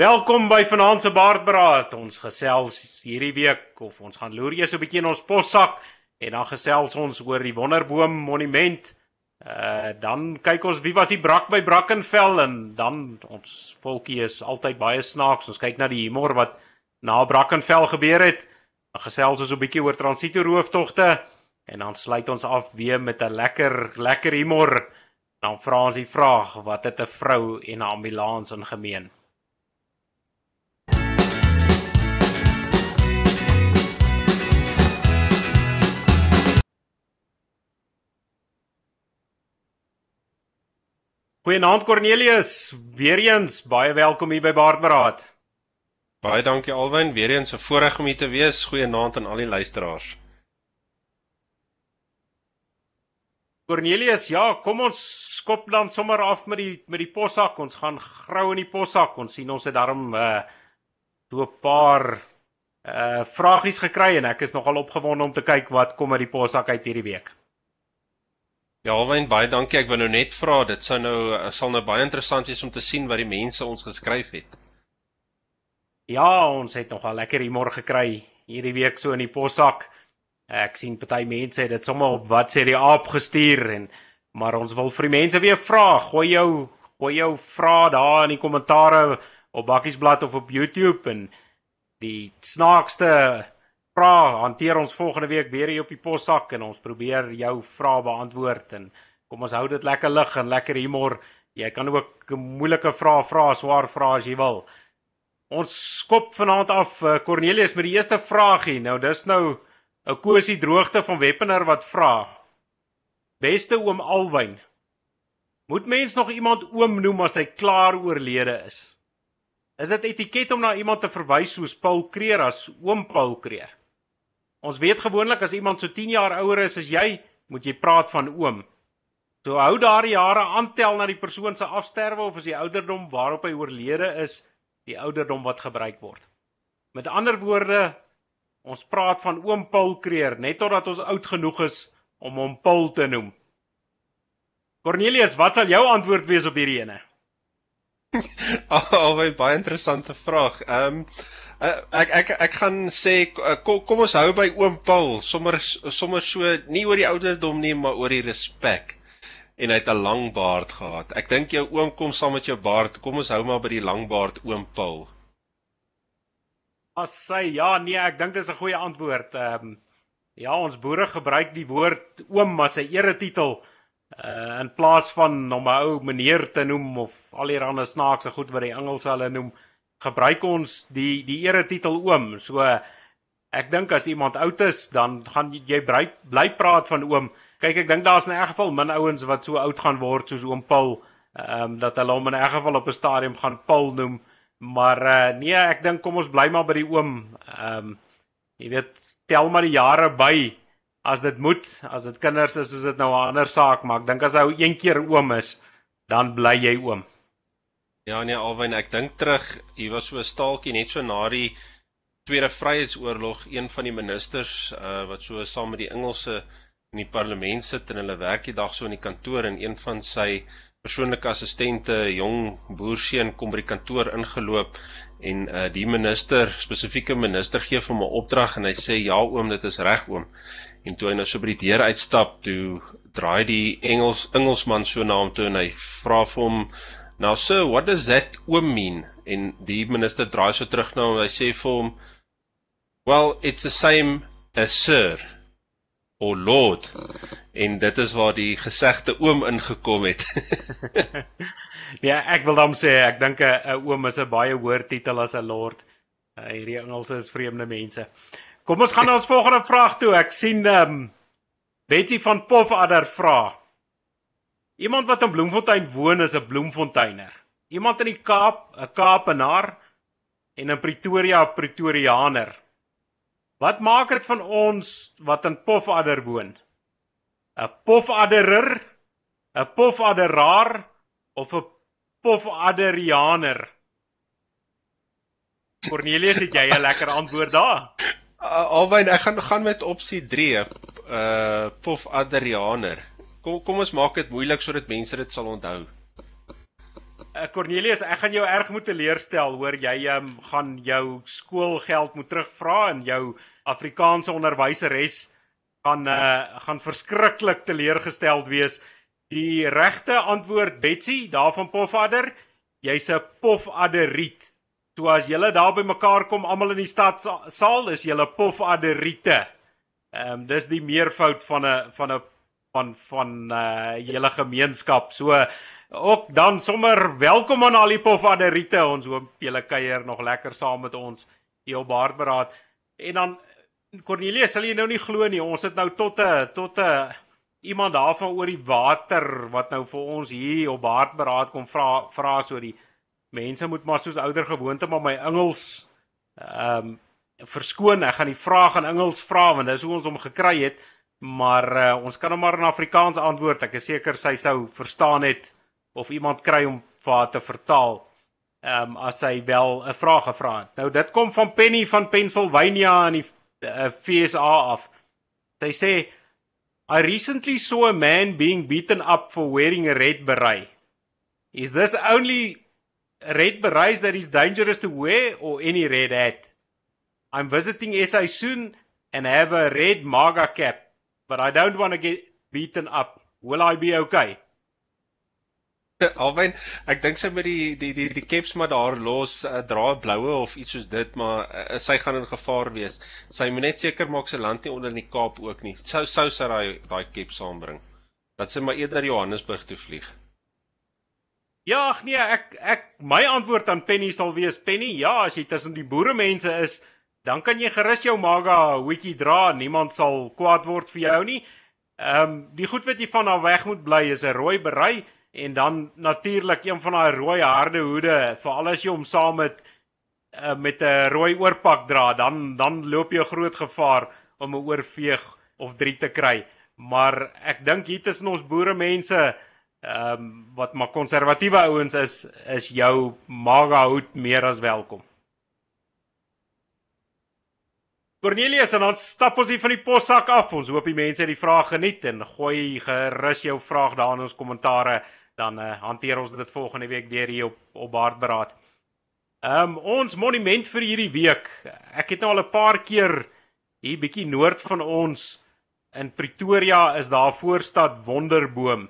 Welkom by Vanaand se Baardberaad. Ons gesels hierdie week of ons gaan loer eers 'n bietjie in ons possak en dan gesels ons oor die Wonderboom Monument. Uh dan kyk ons wie was die brak by Brackenfell en dan ons volkie is altyd baie snaaks. Ons kyk na die humor wat na Brackenfell gebeur het. Dan gesels ons 'n bietjie oor transito rooftogte en dan sluit ons af weer met 'n lekker lekker humor. Dan vra ons die vraag, wat het 'n vrou en 'n ambulans in gemeen? Goeienaand Cornelius, weer eens baie welkom hier by Baardberaad. Baie dankie Alwyn, weer eens 'n voorreg om hier te wees. Goeienaand aan al die luisteraars. Cornelius, ja, kom ons skop dan sommer af met die met die possak. Ons gaan grou in die possak. Ons sien ons het daarom uh so 'n paar uh vragies gekry en ek is nogal opgewonde om te kyk wat kom uit die possak uit hierdie week. Ja, Alwyn, baie dankie. Ek wou nou net vra, dit sou nou eh, sal nou baie interessant wees om te sien wat die mense ons geskryf het. Ja, ons het nogal lekker humor gekry hierdie week so in die possak. Ek sien party mense het dit sommer op wat sê die aap gestuur en maar ons wil vir die mense weer vra, gooi jou gooi jou vrae daar in die kommentare op Bakkiesblad of op YouTube en die snaakste vra hanteer ons volgende week weer hier op die possak en ons probeer jou vrae beantwoord en kom ons hou dit lekker lig en lekker humor. Jy kan ook moeilike vrae vra, swaar vrae as jy wil. Ons skop vanaand af uh, Cornelius met die eerste vragie. Nou dis nou 'n kosie droogte van Weppener wat vra. Beste oom Alwyn. Moet mens nog iemand oom noem as hy klaar oorlede is? Is dit etiket om na iemand te verwys soos Paul Kreer as oom Paul Kreer? Ons weet gewoonlik as iemand so 10 jaar ouer is as jy, moet jy praat van oom. So hou daardie jare aantel na die persoon se afsterwe of as die ouderdom waarop hy oorlede is, die ouderdom wat gebruik word. Met ander woorde, ons praat van oom Paul Kreer net totdat ons oud genoeg is om hom Paul te noem. Cornelius, wat sal jou antwoord wees op hierdie ene? Alhoewel baie interessante vraag. Ehm um, ek ek ek gaan sê uh, kom, kom ons hou by oom Paul sommer sommer so nie oor die ouderdom nie maar oor die respek en hy het 'n lang baard gehad. Ek dink jou oom kom saam met jou baard. Kom ons hou maar by die lang baard oom Paul. As sy ja nee, ek dink dis 'n goeie antwoord. Ehm um, ja, ons boere gebruik die woord oom as 'n eretitel uh in plaas van om 'n ou meneer te noem of allerlei snaakse goed wat die Engelse hulle noem gebruik ons die die eretitel oom. So ek dink as iemand oud is, dan gaan jy bly, bly praat van oom. Kyk, ek dink daar's in 'n geval min ouens wat so oud gaan word soos oom Paul, ehm um, dat hulle hom in 'n geval op 'n stadium gaan Paul noem. Maar uh, nee, ek dink kom ons bly maar by die oom. Ehm um, jy weet, tel maar die jare by as dit moet. As dit kinders is, is dit nou 'n ander saak, maar ek dink as hy een keer oom is, dan bly jy oom. Ja nee Alwyn, ek dink terug, hier was so 'n staaltjie net so na die Tweede Vryheidsoorlog, een van die ministers uh wat so saam met die Engelse in die parlement sit en hulle werk die dag so in die kantoor en een van sy persoonlike assistente, jong boerseun kom by die kantoor ingeloop en uh die minister, spesifieke minister gee vir hom 'n opdrag en hy sê ja oom, dit is reg oom. En toe hy nou so by die deur uitstap, toe draai die Engels Engelsman so na hom toe en hy vra vir hom Now sir, what does that oom mean? En die minister draai so terug na hom en hy sê vir hom, "Well, it's the same as sir or lord." En dit is waar die gesegde oom ingekom het. ja, ek wil dan sê ek dink 'n oom is 'n baie hoër titel as 'n lord. Uh, hierdie Engelse is vreemde mense. Kom ons gaan na ons volgende vraag toe. Ek sien ehm um, Betsy van Pofadder vra: Iemand wat in Bloemfontein woon is 'n Bloemfonteiner. Iemand in die Kaap, 'n Kaapenaar en in Pretoria 'n Pretoriaaner. Wat maak dit van ons wat in Pofadder woon? 'n Pofadderer, 'n Pofadderaar of 'n Pofadderiaaner? Cornelius, het jy 'n lekker antwoord daar? Uh, Albei, ek gaan gaan met opsie 3, 'n uh, Pofadderiaaner. Kom kom ons maak dit moeilik sodat mense dit sal onthou. Uh, Cornelius, ek gaan jou erg moet teleurstel, hoor jy um, gaan jou skoolgeld moet terugvra en jou Afrikaanse onderwyseres gaan uh, gaan verskriklik teleurgesteld wees. Die regte antwoord Betsy daar van Pofadder, jy's 'n Pofadderriet. So as julle daar by mekaar kom almal in die stad saal is julle Pofadderriete. Ehm um, dis die meervoud van 'n van 'n van van uh julle gemeenskap. So ook dan sommer welkom aan al die Pofadderriete. Ons hoop julle kuier nog lekker saam met ons hier op Baardberaad. En dan Cornelius, sal jy nou nie glo nie, ons het nou tot 'n tot 'n iemand daarvan oor die water wat nou vir ons hier op Hartberaad kom vra vra so die mense moet maar soos ouer gewoonte maar my Engels ehm um, verskoon. Ek gaan die vraag in Engels vra want dis hoe ons hom gekry het, maar uh, ons kan hom maar in Afrikaans antwoord. Ek is seker sy sou verstaan het of iemand kry om vir haar te vertaal. Ehm um, as sy wel 'n vraag gevra het. Nou dit kom van Penny van Pennsylvania in die uh, FSA af. They say I recently saw a man being beaten up for wearing a red beret. Is this only red berets that is dangerous to wear or any red hat? I'm visiting SA soon and have a red MAGA cap, but I don't want to get beaten up. Will I be okay? Alwen, ek dink sy met die die die die caps maar daar los uh, dra bloue of iets soos dit, maar uh, sy gaan in gevaar wees. Sy moet net seker maak sy land nie onder in die Kaap ook nie. Sou sou sy daai daai cap saambring. Dat sy maar eerder Johannesburg toe vlieg. Ja, ag nee, ek ek my antwoord aan Penny sal wees Penny, ja, as jy tussen die boere mense is, dan kan jy gerus jou maga hoetjie dra, niemand sal kwaad word vir jou nie. Ehm um, die goed wat jy van daar weg moet bly is 'n rooi berei en dan natuurlik een van daai rooi harde hoede veral as jy hom saam met uh, met 'n rooi oorpak dra dan dan loop jy groot gevaar om 'n oorveeg of drie te kry maar ek dink hier tussen ons boere mense ehm um, wat maar konservatiewe ouens is is jou maga hoed meer as welkom Cornelius en ons stap ons hier van die possak af. Ons hoop die mense het die vrae geniet en gooi gerus jou vraag daar in ons kommentare dan uh, hanteer ons dit volgende week weer hier op op Baardberaad. Ehm um, ons monument vir hierdie week. Ek het nou al 'n paar keer hier bietjie noord van ons in Pretoria is daar voorstad Wonderboom.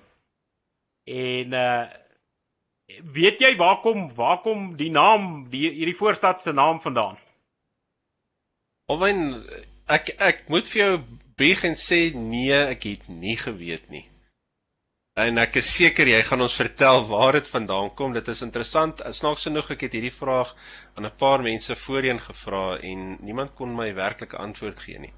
En uh weet jy waar kom waar kom die naam die hierdie voorstad se naam vandaan? Alwen ek ek moet vir jou bieg en sê nee, ek het nie geweet nie. En ek is seker jy gaan ons vertel waar dit vandaan kom. Dit is interessant. Snaaks genoeg ek het hierdie vraag aan 'n paar mense voorheen gevra en niemand kon my werklike antwoord gee nie.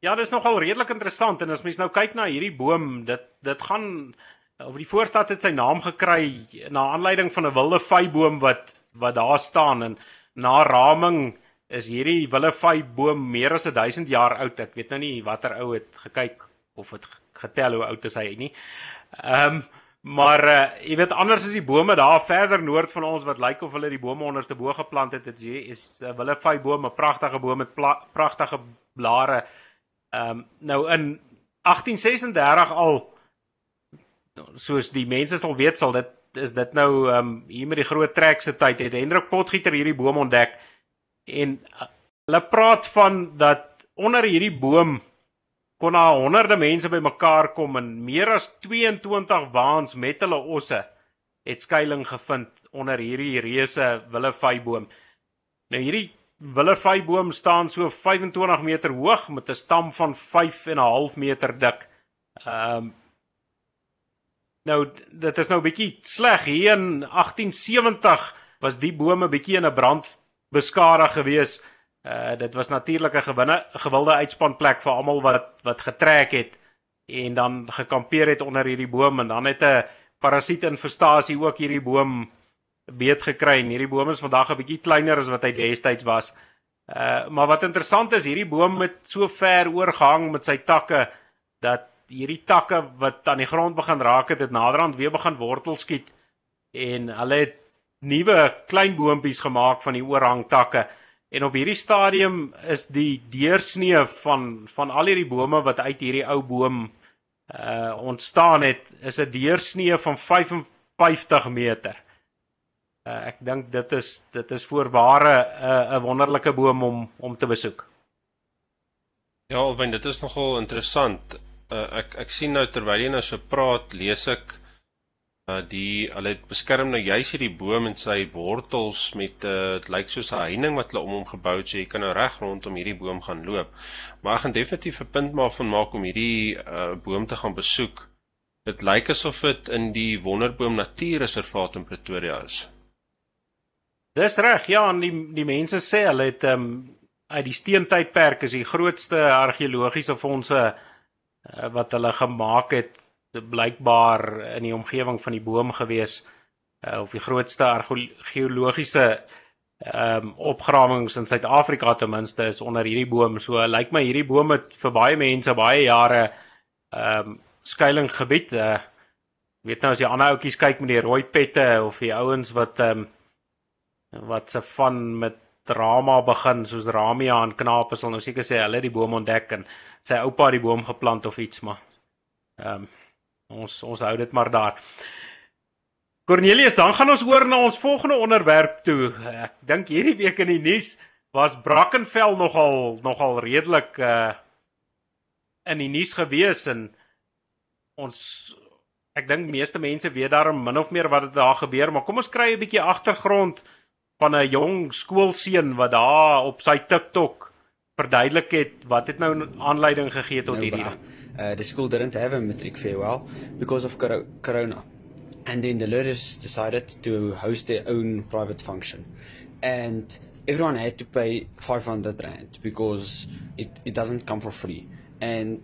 Ja, dit is nogal redelik interessant en as mens nou kyk na hierdie boom, dit dit gaan op die voorstad het sy naam gekry na aanleiding van 'n wilde vyboom wat wat daar staan en na raming is hierdie wilde vyboom meer as 1000 jaar oud. Ek weet nou nie watter ou het gekyk of dit getel hoe oud is hy nie. Ehm um, maar uh, jy weet anders is die bome daar verder noord van ons wat lyk of hulle die bome onderste bo geplant het. Dit is is uh, willefy bome, pragtige bome met pragtige blare. Ehm um, nou in 1836 al soos die mense sal weet sal dit is dit nou ehm um, hier met die groot trek se tyd het Hendrik Potgieter hierdie boom ontdek en uh, hulle praat van dat onder hierdie boom kon daar honderde mense bymekaar kom en meer as 22 waans met hulle osse het skuilings gevind onder hierdie reuse willevaiboom. Nou hierdie willevaiboom staan so 25 meter hoog met 'n stam van 5 en 'n half meter dik. Ehm um, Nou dit is nou 'n bietjie sleg hier in 1870 was die bome bietjie in 'n brand beskadig geweest Uh dit was natuurlik 'n gewinne gewilde uitspanplek vir almal wat wat getrek het en dan gekampeer het onder hierdie boom en dan het 'n parasietinfestasie ook hierdie boom beet gekry. En hierdie boom is vandag 'n bietjie kleiner as wat hy destyds was. Uh maar wat interessant is, hierdie boom het so ver oorgehang met sy takke dat hierdie takke wat aan die grond begin raak het, het naderhand weer begin wortel skiet en hulle het nuwe klein boontjies gemaak van die oorhangtakke. En op hierdie stadium is die deursnee van van al hierdie bome wat uit hierdie ou boom uh ontstaan het, is 'n deursnee van 50 meter. Uh, ek dink dit is dit is voorware 'n uh, wonderlike boom om om te besoek. Ja, Alwyn, dit is nogal interessant. Uh, ek ek sien nou terwyl jy nou so praat, lees ek die hulle beskerm nou juis hierdie boom en sy wortels met uh dit lyk soos 'n heining wat hulle om hom gebou het, so jy kan nou reg rondom hierdie boom gaan loop. Maar ek gaan definitief 'n punt maak van maak om hierdie uh boom te gaan besoek. Dit lyk asof dit in die Wonderboom Natuurreservaat in Pretoria is. Dis reg, ja, en die die mense sê hulle het ehm um, uit die steentydperk is die grootste argeologiese fondse uh, wat hulle gemaak het blykbaar in die omgewing van die boom gewees uh, of die grootste argeologiese ehm um, opgrawings in Suid-Afrika ten minste is onder hierdie boom. So lyk like my hierdie boom het vir baie mense baie jare ehm um, skuilings gebied. Uh, weet nou as jy ander ouetjies kyk met die rooi pette of die ouens wat ehm um, wat se van met drama begin soos Ramia en Knaap sal nou seker sê hulle het die boom ontdek en sy oupa het die boom geplant of iets maar ehm um, ons ons hou dit maar daar. Cornelius, dan gaan ons oor na ons volgende onderwerp toe. Ek dink hierdie week in die nuus was Brackenfell nogal nogal redelik uh in die nuus gewees en ons ek dink meeste mense weet daarom min of meer wat daar gebeur, maar kom ons kry 'n bietjie agtergrond van 'n jong skoolseun wat daar op sy TikTok verduidelik het wat het nou aanleiding gegee tot no, hierdie ding. Uh the school didn't have a matric farewell because of corona. And then the leaders decided to host their own private function. And everyone had to pay 500 rand because it it doesn't come for free. And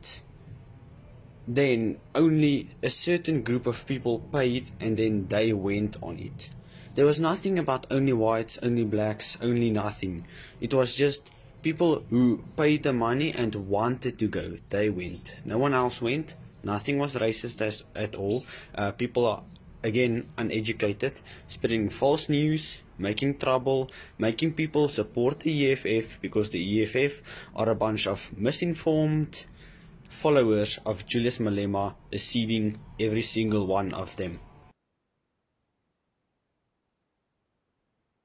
then only a certain group of people paid and then they went on it. There was nothing about only whites, only blacks, only nothing. It was just people who paid the money and wanted to go. They went. No one else went. Nothing was racist as, at all. Uh, people are, again, uneducated, spreading false news, making trouble, making people support the EFF because the EFF are a bunch of misinformed followers of Julius Malema, deceiving every single one of them.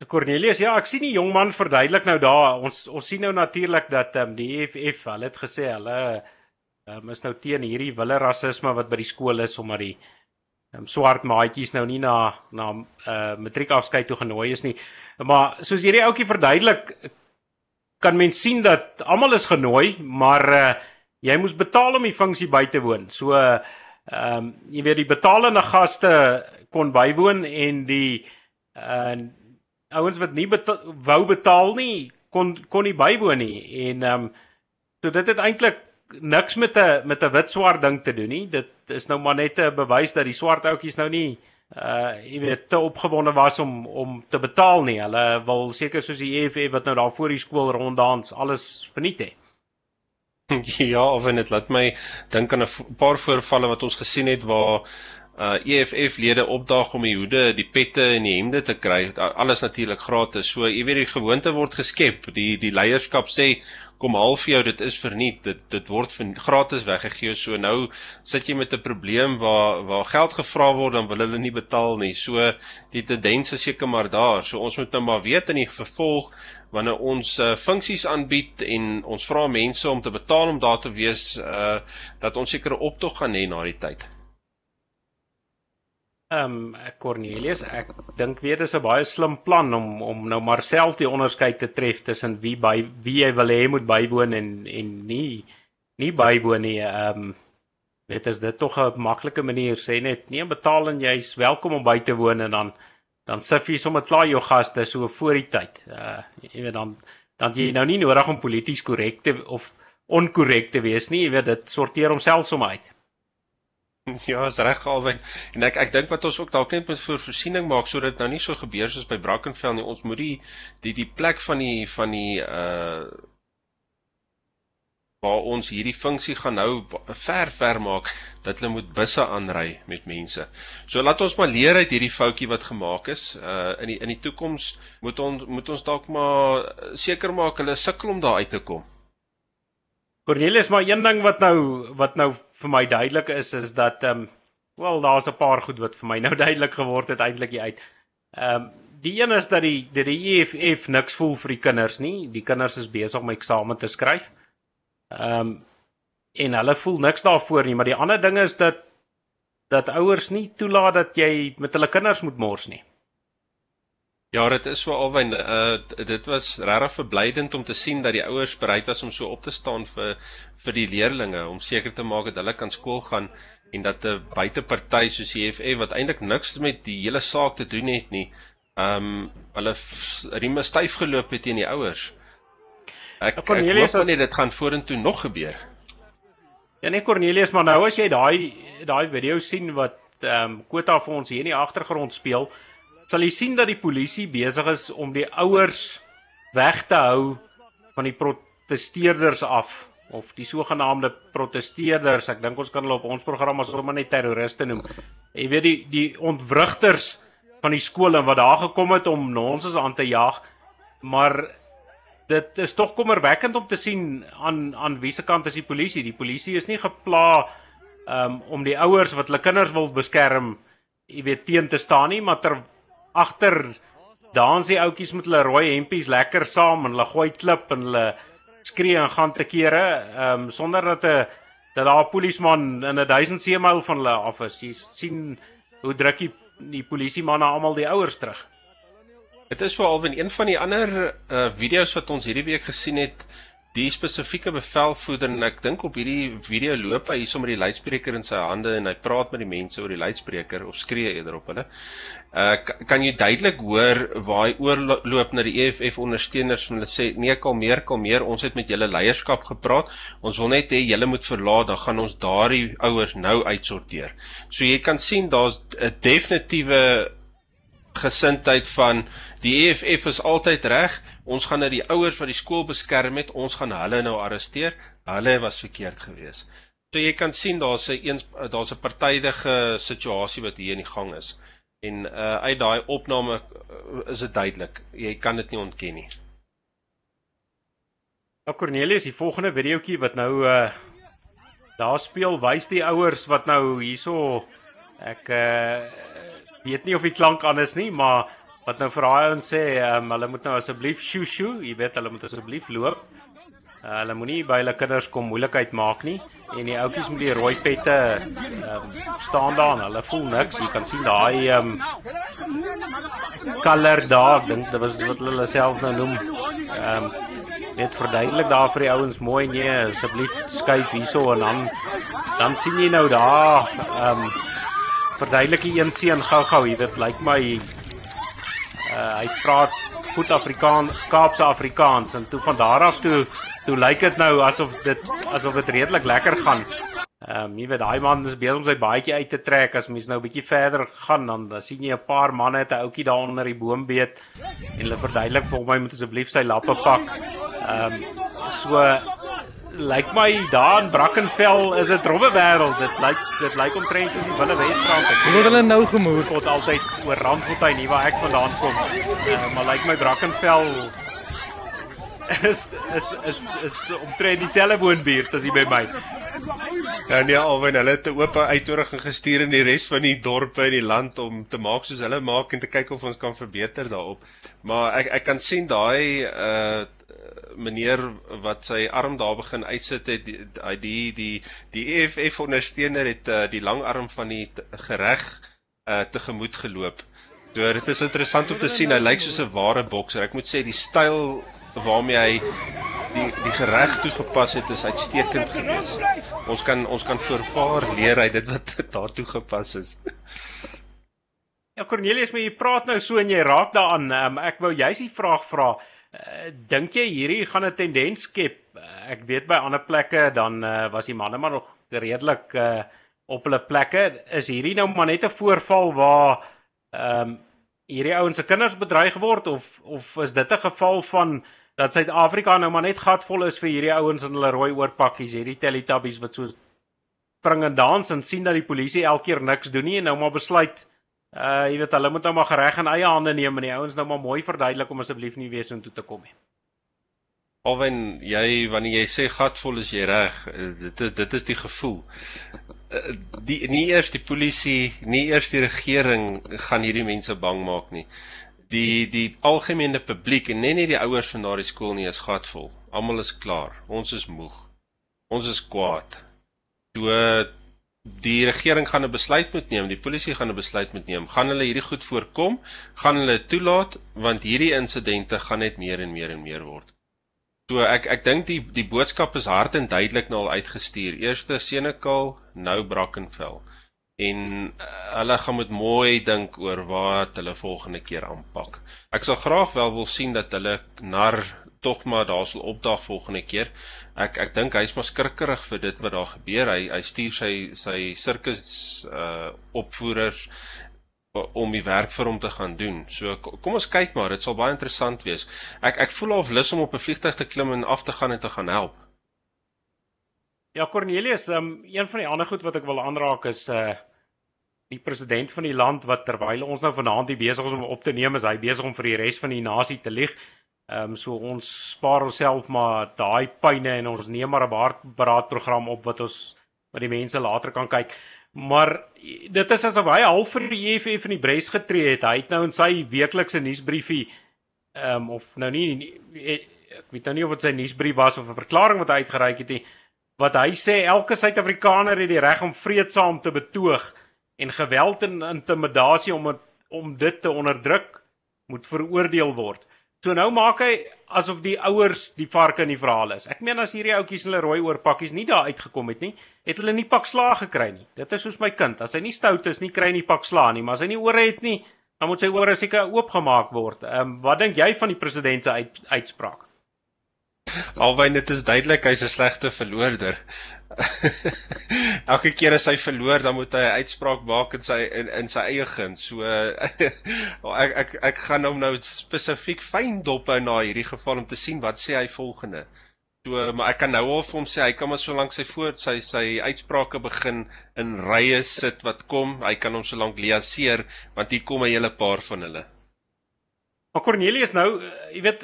Cornelius, ja, ek sien die jong man verduidelik nou daar. Ons ons sien nou natuurlik dat ehm um, die EFF, hulle het gesê hulle ehm um, is nou teen hierdie wille rasisme wat by die skool is omdat die ehm um, swart maatjies nou nie na na uh matriekafskeid toe genooi is nie. Maar soos hierdie ouetjie verduidelik kan mens sien dat almal is genooi, maar uh jy moes betaal om die funksie by te woon. So ehm um, jy weet die betalende gaste kon bywoon en die uh ouens wat nie beta wou betaal nie kon kon nie bywoon nie. En ehm um, so dit het eintlik niks met 'n met 'n wit swart ding te doen nie. Dit is nou maar net 'n bewys dat die swart ouetjies nou nie uh jy weet te opgewonde was om om te betaal nie. Hulle wil seker soos die EFF wat nou daar voor die skool ronddans alles verniet het Ja, of en dit laat my dink aan 'n paar voorvalle wat ons gesien het waar uh EFF lede opdaag om die hoede, die pette en die hemde te kry. Alles natuurlik gratis. So jy weet die gewoonte word geskep. Die die leierskap sê kom half jou dit is verniet. Dit dit word vir gratis weggegee. So nou sit jy met 'n probleem waar waar geld gevra word dan wil hulle nie betaal nie. So die tendens is seker maar daar. So ons moet nou maar weet in die vervolg wanneer ons uh, funksies aanbied en ons vra mense om te betaal om daar te wees uh dat ons sekere optog gaan hê na die tyd. Ehm um, Cornelius, ek dink weer dis 'n baie slim plan om om nou maar self die onderskeid te tref tussen wie by wie jy wil hê moet bywoon en en nie nie bywoon nie. Ehm um, weet as dit tog 'n maklike manier sê net nee betaal en jy's welkom om by te woon en dan dan sif jy sommer klaar jou gaste so voor die tyd. Uh jy weet dan dan jy nou nie nodig om polities korrek te of onkorrek te wees nie. Jy weet dit sorteer homself sommer uit. Ja, is reg alwen. En ek ek dink wat ons ook dalk net moet vir voorsiening maak sodat nou nie so gebeur soos by Brackenfell nie. Ons moet die die die plek van die van die uh waar ons hierdie funksie gaan nou ver ver maak dat hulle moet busse aanry met mense. So laat ons maar leer uit hierdie foutjie wat gemaak is. Uh in die in die toekoms moet ons moet ons dalk maar seker maak hulle sukkel om daar uit te kom. Cornelis, maar een ding wat nou wat nou vir my duidelik is is dat ehm um, Wel, daar's 'n paar goed wat vir my nou duidelik geword het eintlik uit. Ehm um, die een is dat die dat die EFF niks voel vir die kinders nie. Die kinders is besig om eksamen te skryf. Ehm um, en hulle voel niks daarvoor nie, maar die ander ding is dat dat ouers nie toelaat dat jy met hulle kinders moet mors nie. Ja, dit is so alwyn uh dit was regtig verblydend om te sien dat die ouers bereid was om so op te staan vir vir die leerdlinge om seker te maak dat hulle kan skool gaan en dat 'n buiteparty soos die EFF wat eintlik niks met die hele saak te doen het nie, um hulle rieme styf geloop het teen die ouers. Ek ja, Cornelius, ek hoop nie dit gaan vorentoe nog gebeur. Ja nee Cornelius, maar nou as jy daai daai video sien wat ehm um, Kota vir ons hier in die agtergrond speel, sal jy sien dat die polisie besig is om die ouers weg te hou van die protesteerders af of die sogenaamde protesteerders. Ek dink ons kan hulle op ons program as sommer net terroriste noem. Jy weet die die ontwrigters van die skole wat daar gekom het om nonsens aan te jaag. Maar dit is tog kommerwekkend om te sien aan aan wiese kant is die polisie? Die polisie is nie gepla um, om die ouers wat hulle kinders wil beskerm, jy weet teen te staan nie, maar ter agter dans die ouetjies met hulle rooi hempies lekker saam en hulle gooi klip en hulle skree en gaan te kere, ehm um, sonder dat 'n dat daar 'n polisieman in 'n 1000 seemil van hulle af is. Jy sien hoe druk die die polisiemanne almal die ouers terug. Dit is wel in een van die ander uh video's wat ons hierdie week gesien het, die spesifieke bevelvoerder en ek dink op hierdie video loop hy hier sommer die luidspreker in sy hande en hy praat met die mense oor die luidspreker of skree eerder op hulle. Uh kan jy duidelik hoor waar hy oorloop na die EFF ondersteuners en hulle sê nee kalmeer kalmeer ons het met julle leierskap gepraat. Ons wil net hê julle moet verlaat dan gaan ons daardie ouers nou uitsorteer. So jy kan sien daar's 'n definitiewe gesindheid van die EFF is altyd reg. Ons gaan nou die ouers wat die skool beskerm het, ons gaan hulle nou arresteer. Hulle was verkeerd geweest. So jy kan sien daar's 'n eens daar's 'n partydige situasie wat hier in die gang is. En uh uit daai opname uh, is dit duidelik. Jy kan dit nie ontken nie. Nou Cornelius, die volgende videoetjie wat nou uh daar speel, wys die ouers wat nou hierso ek uh weet nie of die klank anders nie, maar wat nou vir daai ouens sê, um, hulle moet nou asseblief shoo shoo, jy weet hulle moet asseblief loop. Uh, hulle moenie by hulle kinders kom moeilikheid maak nie en die ouetjies met die rooi pette um, staan daar en hulle voel niks. Jy kan sien daai um color daar, dink dit was wat hulle self nou noem. Um net verduidelik daar vir die ouens mooi nee, asseblief skuif hierso en dan dan sien jy nou daar um verduidelik die een seun gou-gou, jy weet, lyk my uh hy praat goed Afrikaans, Kaapse Afrikaans en toe van daar af toe toe lyk dit nou asof dit asof dit redelik lekker gaan. Ehm um, jy weet daai man is besig om sy baadjie uit te trek as mens nou 'n bietjie verder gaan dan dan sien jy 'n paar manne het 'n ouetjie daar onder die boom beet en hulle verduidelik vir hom hy moet asseblief sy lappe pak. Ehm um, so lyk my daar in Brackenfell is dit robbe wêreld. Dit lyk dit lyk omtrent soos die Wille Wesstrand. Het hulle nou gemoed tot altyd oor Randfontein hier waar ek vandaan kom. Uh, maar lyk my Brackenfell is is is is omtrent dieselfde woonbuurt as hier by my. Ja nee, alwen hulle het 'n oop uitnodiging gestuur in die res van die dorpe in die land om te maak soos hulle maak en te kyk of ons kan verbeter daarop. Maar ek ek kan sien daai uh meneer wat sy arm daar begin uitsit het die die die die EFF ondersteuner het uh, die lang arm van die gereg uh, tegemoet geloop. So dit is interessant om te sien hy lyk soos 'n ware bokser. Ek moet sê die styl waarmee hy die die gereg toegepas het is uitstekend geweest. Ons kan ons kan voorvaar leer uit dit wat daartoe gepas is. Ja Cornelius, maar jy praat nou so en jy raak daaraan. Um, ek wou juist die vraag vra. Uh, dink jy hierdie gaan 'n tendens skep? Uh, ek weet by ander plekke dan uh, was die manne maar nog redelik uh, op hulle plekke. Is hierdie nou maar net 'n voorval waar ehm um, hierdie ouens se kinders bedreig word of of is dit 'n geval van dat Suid-Afrika nou maar net gatvol is vir hierdie ouens in hulle rooi oorpakkies, hierdie Teletubbies wat so spring en dans en sien dat die polisie elke keer niks doen nie en nou maar besluit Uh jy weet hulle moet nou maar gereg in eie hande neem en die ouens nou maar mooi verduidelik om asseblief nie weer so intoe te kom nie. Alwen jy wanneer jy sê gatvol is jy reg, dit dit is die gevoel. die nie eers die polisie, nie eers die regering gaan hierdie mense bang maak nie. Die die algemene publiek en net nie die ouers van daardie skool nie is gatvol. Almal is klaar. Ons is moeg. Ons is kwaad. Toe die regering gaan 'n besluit moet neem, die polisie gaan 'n besluit moet neem. Gaan hulle hierdie goed voorkom? Gaan hulle toelaat want hierdie insidente gaan net meer en meer en meer word. So ek ek dink die die boodskap is hard en duidelik nou al uitgestuur. Eerste Senekal, nou Brackenfell. En uh, hulle gaan moet mooi dink oor wat hulle volgende keer aanpak. Ek sal graag wel wil sien dat hulle nar tog maar daar sal opdag volgende keer. Ek ek dink hy's maar skrikkerig vir dit wat daar gebeur. Hy hy stuur sy sy sirkus uh opvoerders om die werk vir hom te gaan doen. So kom ons kyk maar, dit sal baie interessant wees. Ek ek voel of lus om op 'n vliegtuig te klim en af te gaan en te gaan help. Ja, Cornelius, um, een van die ander goed wat ek wil aanraak is uh die president van die land wat terwyl ons nou vanaand hier besig is om op te neem, is hy besig om vir die res van die nasie te lieg. Ehm um, so ons spaar onsself maar daai pyne en ons neem maar 'n hartberaadprogram op wat ons wat die mense later kan kyk. Maar dit is asof hy half vir die EFF in die bres getree het. Hy het nou in sy weeklikse nuusbriefie ehm um, of nou nie ek weet nou nie of dit sy nuusbrief was of 'n verklaring wat hy uitgereik het nie wat hy sê elke Suid-Afrikaner het die reg om vreedsaam te betoog en geweld en intimidasie om het, om dit te onderdruk moet veroordeel word. So nou maak hy asof die ouers die varke in die verhaal is. Ek meen as hierdie ouetjies hulle rooi oorpakkies nie daar uitgekom het nie, het hulle nie pak slaag gekry nie. Dit is soos my kind, as hy nie stout is nie, kry hy nie pak slaag nie, maar as hy nie ore het nie, dan moet sy ore seker oopgemaak word. Ehm um, wat dink jy van die president se uit, uitspraak? Alwyn dit is duidelik hy's 'n slegte verloorder. Elke keer as hy verloor, dan moet hy 'n uitspraak maak in sy in, in sy eie gun. So ek ek ek gaan hom nou spesifiek fyn dop hou na hierdie geval om te sien wat sê hy volgende. So maar ek kan nou al vir hom sê hy kan maar solank sy voor sy sy uitsprake begin in rye sit wat kom, hy kan hom solank liaseer want hier kom 'n hele paar van hulle. Maar Cornelius nou, jy weet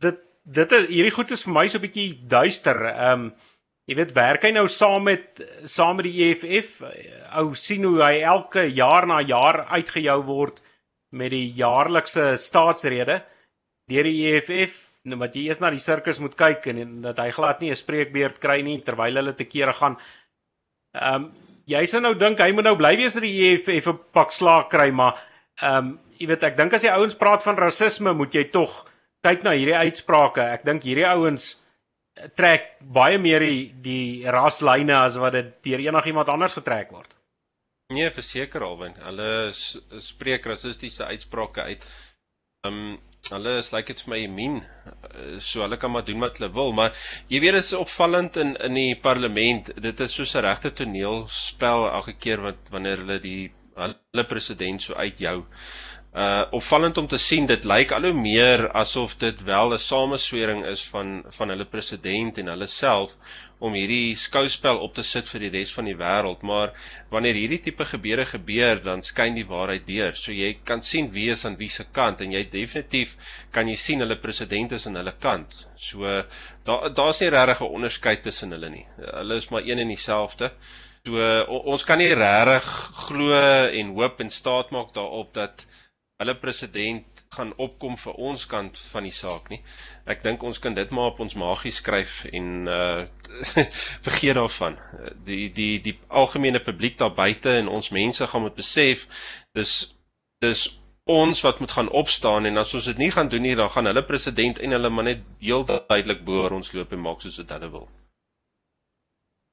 dit dit hierdie goed is vir my so 'n bietjie duister. Ehm um, jy weet werk hy nou saam met saam met die EFF? Ou sien hoe hy elke jaar na jaar uitgejou word met die jaarlikse staatsrede deur die EFF. Nou wat jy eers na die sirkus moet kyk en, en dat hy glad nie 'n spreekbeurt kry nie terwyl hulle te kere gaan. Ehm um, jy sou nou dink hy moet nou bly wees dat die EFF 'n pak slaag kry, maar ehm um, jy weet ek dink as jy ouens praat van rasisme, moet jy tog kyk na hierdie uitsprake, ek dink hierdie ouens trek baie meer die, die raslyne as wat dit deur enigiemand anders getrek word. Nee, verseker alwen. Hulle spreek rassistiese uitsprake uit. Um hulle is like it's my mean. So hulle kan maar doen wat hulle wil, maar jy weet dit is opvallend in in die parlement. Dit is soos 'n regte toneelspel elke keer wat wanneer hulle die hulle president so uitjou uh opvallend om te sien dit lyk al hoe meer asof dit wel 'n sameswering is van van hulle president en hulle self om hierdie skouspel op te sit vir die res van die wêreld maar wanneer hierdie tipe gebeure gebeur dan skyn die waarheid deur. So jy kan sien wie is aan wie se kant en jy's definitief kan jy sien hulle president is aan hulle kant. So daar daar's nie regtig 'n onderskeid tussen hulle nie. Hulle is maar een en dieselfde. So ons kan nie regtig glo en hoop en staat maak daarop dat hulle president gaan opkom vir ons kant van die saak nie. Ek dink ons kan dit maar op ons magie skryf en uh vergeet daarvan. Die die die algemene publiek daar buite en ons mense gaan moet besef dis dis ons wat moet gaan opstaan en as ons dit nie gaan doen nie dan gaan hulle president en hulle maar net heel duidelik bo ons loop en maak soos wat hulle wil.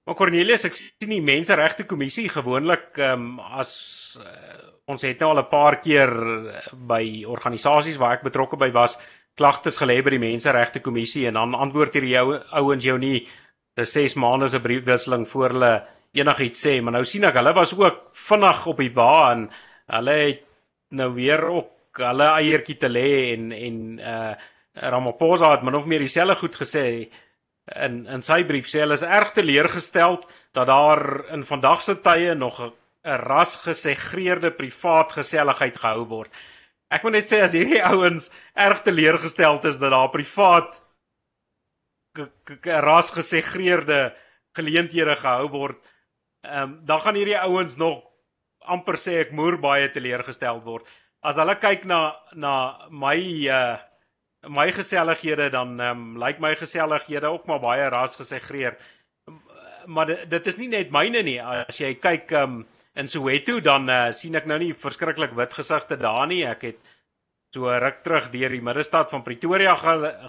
Maar Cornelius, ek sien die menseregte kommissie gewoonlik ehm um, as uh, ons het nou al 'n paar keer by organisasies waar ek betrokke by was, klagtes gelê by die menseregte kommissie en dan antwoord hierdie ou ouens jou nie vir 6 maande se briefwisseling voor hulle enigiets sê, maar nou sien ek hulle was ook vinnig op die baan. Hulle het nou weer ook hulle eiertjie te lê en en uh Ramaphosa het min of meer dieselfde goed gesê in in sy brief sê hulle is erg teleurgesteld dat daar in vandag se tye nog 'n rasgesegreerde privaat geselligheid gehou word. Ek moet net sê as hierdie ouens erg teleurgesteld is dat daar privaat rasgesegreerde geleenthede gehou word, um, dan gaan hierdie ouens nog amper sê ek moer baie teleurgestel word. As hulle kyk na na my uh my gesellighede dan ehm um, lyk my gesellighede ook maar baie ras gesegreer. Maar dit, dit is nie net myne nie. As jy kyk ehm um, in Soweto dan uh, sien ek nou nie verskriklik wit gesigte daar nie. Ek het so ruk terug deur die middestad van Pretoria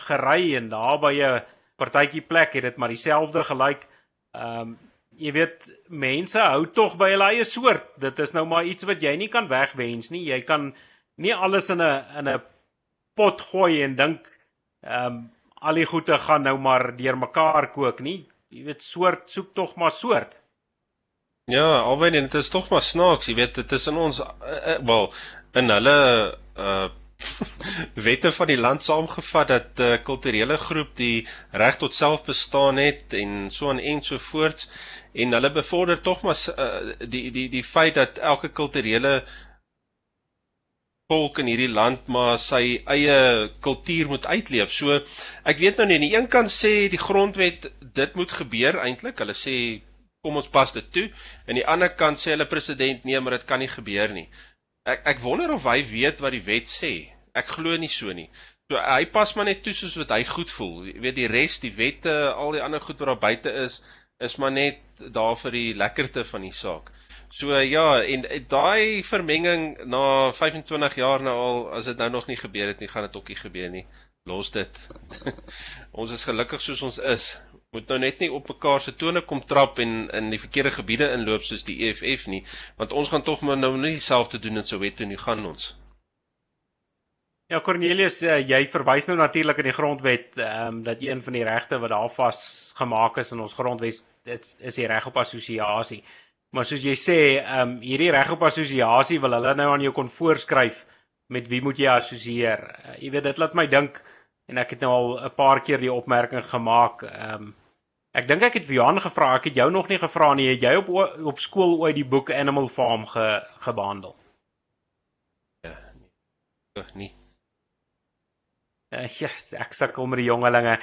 gery en daar by 'n partytjie plek het dit maar dieselfde gelyk. Ehm um, jy weet mense hou tog by hulle eie soort. Dit is nou maar iets wat jy nie kan wegwens nie. Jy kan nie alles in 'n in 'n pot gooi en dink ehm um, al die goede gaan nou maar deur mekaar kook nie. Jy weet soort soek tog maar soort. Ja, alwen dit is tog maar snaaks, jy weet dit is in ons uh, uh, wel in hulle uh wette van die land saamgevat dat 'n uh, kulturele groep die reg tot selfbestaan het en so aan en so voort en hulle bevorder tog maar uh, die die die feit dat elke kulturele volk in hierdie land maar sy eie kultuur moet uitleef. So ek weet nou nie aan die een kant sê die grondwet dit moet gebeur eintlik. Hulle sê kom ons pas dit toe. Aan die ander kant sê hulle president nee, maar dit kan nie gebeur nie. Ek ek wonder of hy weet wat die wet sê. Ek glo nie so nie. So hy pas maar net toe soos wat hy goed voel. Jy weet die res, die wette, al die ander goed wat daar buite is, is maar net daar vir die lekkerte van die saak. So ja, en daai vermenging na 25 jaar nou al, as dit nou nog nie gebeur het nie, gaan dit ook nie gebeur nie. Los dit. ons is gelukkig soos ons is. Moet nou net nie op mekaar se tone kom trap en in die verkeerde gebiede inloop soos die EFF nie, want ons gaan tog maar nou nie dieselfde doen in Soweto nie, gaan ons. Ja Cornelius, eh, jy verwys nou natuurlik in die grondwet ehm um, dat een van die regte wat daar vas gemaak is in ons grondwet dit is die reg op assosiasie. Maar soos jy sê, ehm um, hierdie regop assosiasie wil hulle nou aan jou kon voorskryf met wie moet jy assosieer. Uh, jy weet dit laat my dink en ek het nou al 'n paar keer die opmerking gemaak. Ehm um, ek dink ek het vir Johan gevra, ek het jou nog nie gevra nie. Het jy op op skool ooit die boek Animal Farm ge, gebehandel? Ja, nee. nie. Uh, ja, ek sukkel met die jongelinge.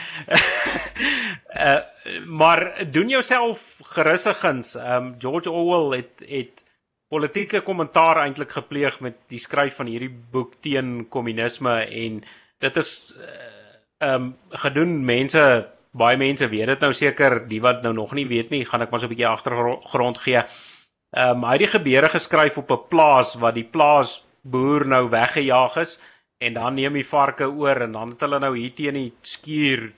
uh maar doen jouself gerusse guns. Um George Orwell het het politieke kommentaar eintlik gepleeg met die skryf van hierdie boek teen kommunisme en dit is uh, um gedoen mense baie mense weet dit nou seker die wat nou nog nie weet nie gaan ek maar so 'n bietjie agtergrond gee. Um hy het die gebeure geskryf op 'n plaas wat die plaas boer nou weggejaag is en dan neem die varke oor en dan het hulle nou hier teen die skuur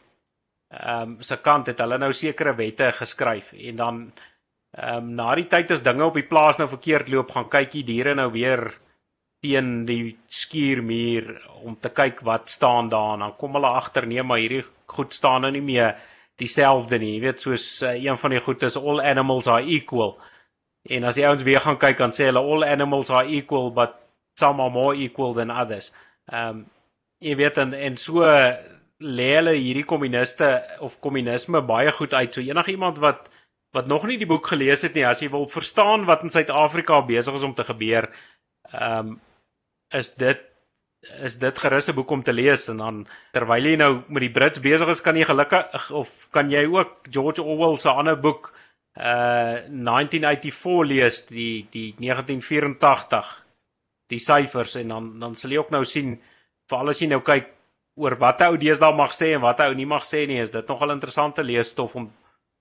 ehm um, se kant het hulle nou sekere wette geskryf. En dan ehm um, na die tyd as dinge op die plaas nou verkeerd loop gaan kyk die diere nou weer teen die skuurmuur om te kyk wat staan daar. En dan kom hulle agter nee maar hierdie goed staan nou nie meer dieselfde nie. Jy weet soos uh, een van die goed is all animals are equal. En as die ouens weer gaan kyk dan sê hulle all animals are equal but some are more equal than others Ehm um, jy weet en en so lê hulle hierdie kommuniste of kommunisme baie goed uit. So enigiemand wat wat nog nie die boek gelees het nie, as jy wil verstaan wat in Suid-Afrika besig is om te gebeur, ehm um, is dit is dit gerus 'n boek om te lees en dan terwyl jy nou met die Brits besig is, kan jy gelukkig of kan jy ook George Orwell se ander boek uh 1984 lees, die die 1984 die syfers en dan dan sal jy ook nou sien veral as jy nou kyk oor wat ou deesdae mag sê en wat ou nie mag sê nie is dit nogal interessante leesstof om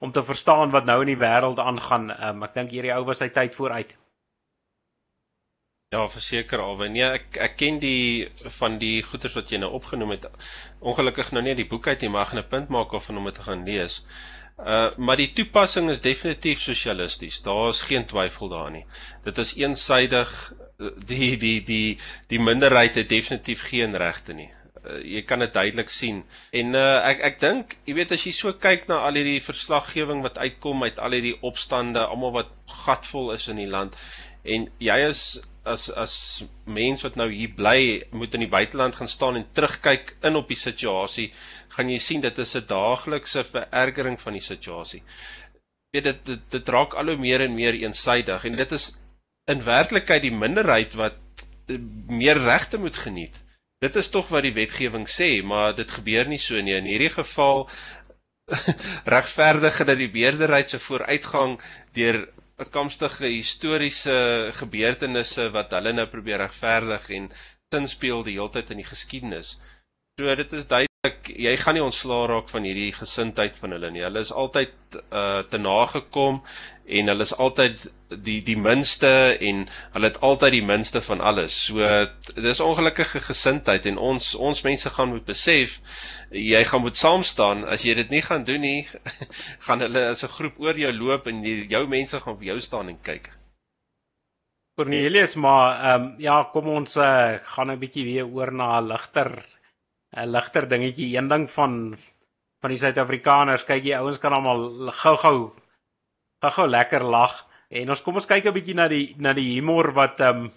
om te verstaan wat nou in die wêreld aangaan. Um, ek dink hierdie ou was sy tyd vooruit. Ja, verseker al. Nee, ek ek ken die van die goeters wat jy nou opgenoem het. Ongelukkig nou nie die boek uit nie, maar ek gaan 'n punt maak of om dit te gaan lees. Uh maar die toepassing is definitief sosialisties. Daar is geen twyfel daarin nie. Dit is eensaidig die die die die minderheid het definitief geen regte nie. Uh, jy kan dit duidelik sien. En uh, ek ek dink, jy weet as jy so kyk na al hierdie verslaggewing wat uitkom uit al hierdie opstande, almal wat gatvol is in die land en jy is as as mens wat nou hier bly, moet in die buiteland gaan staan en terugkyk in op die situasie, gaan jy sien dit is 'n daaglikse verergering van die situasie. Jy weet dit dit, dit raak al hoe meer en meer eensaidig en dit is in werklikheid die minderheid wat eh, meer regte moet geniet. Dit is tog wat die wetgewing sê, maar dit gebeur nie so nie. In hierdie geval regverdig dat die meerderheid se vooruitgang deur toekomstige historiese gebeurtenisse wat hulle nou probeer regverdig en sin speel die hele tyd in die geskiedenis. So dit is duidelik jy gaan nie ontslaa raak van hierdie gesindheid van hulle nie. Hulle is altyd uh te nagekom en hulle is altyd die die minste en hulle het altyd die minste van alles. So dis ongelukkige gesindheid en ons ons mense gaan moet besef jy gaan moet saam staan. As jy dit nie gaan doen nie, gaan hulle as 'n groep oor jou loop en die, jou mense gaan vir jou staan en kyk. Cornelius, maar ehm um, ja, kom ons uh, gaan 'n bietjie weer oor na 'n ligter 'n ligter dingetjie. Een ding van van die Suid-Afrikaners, kyk jy ouens kan almal gou-gou gou-gou lekker lag. En ons kom ons kyk 'n bietjie na die na die humor wat ehm um,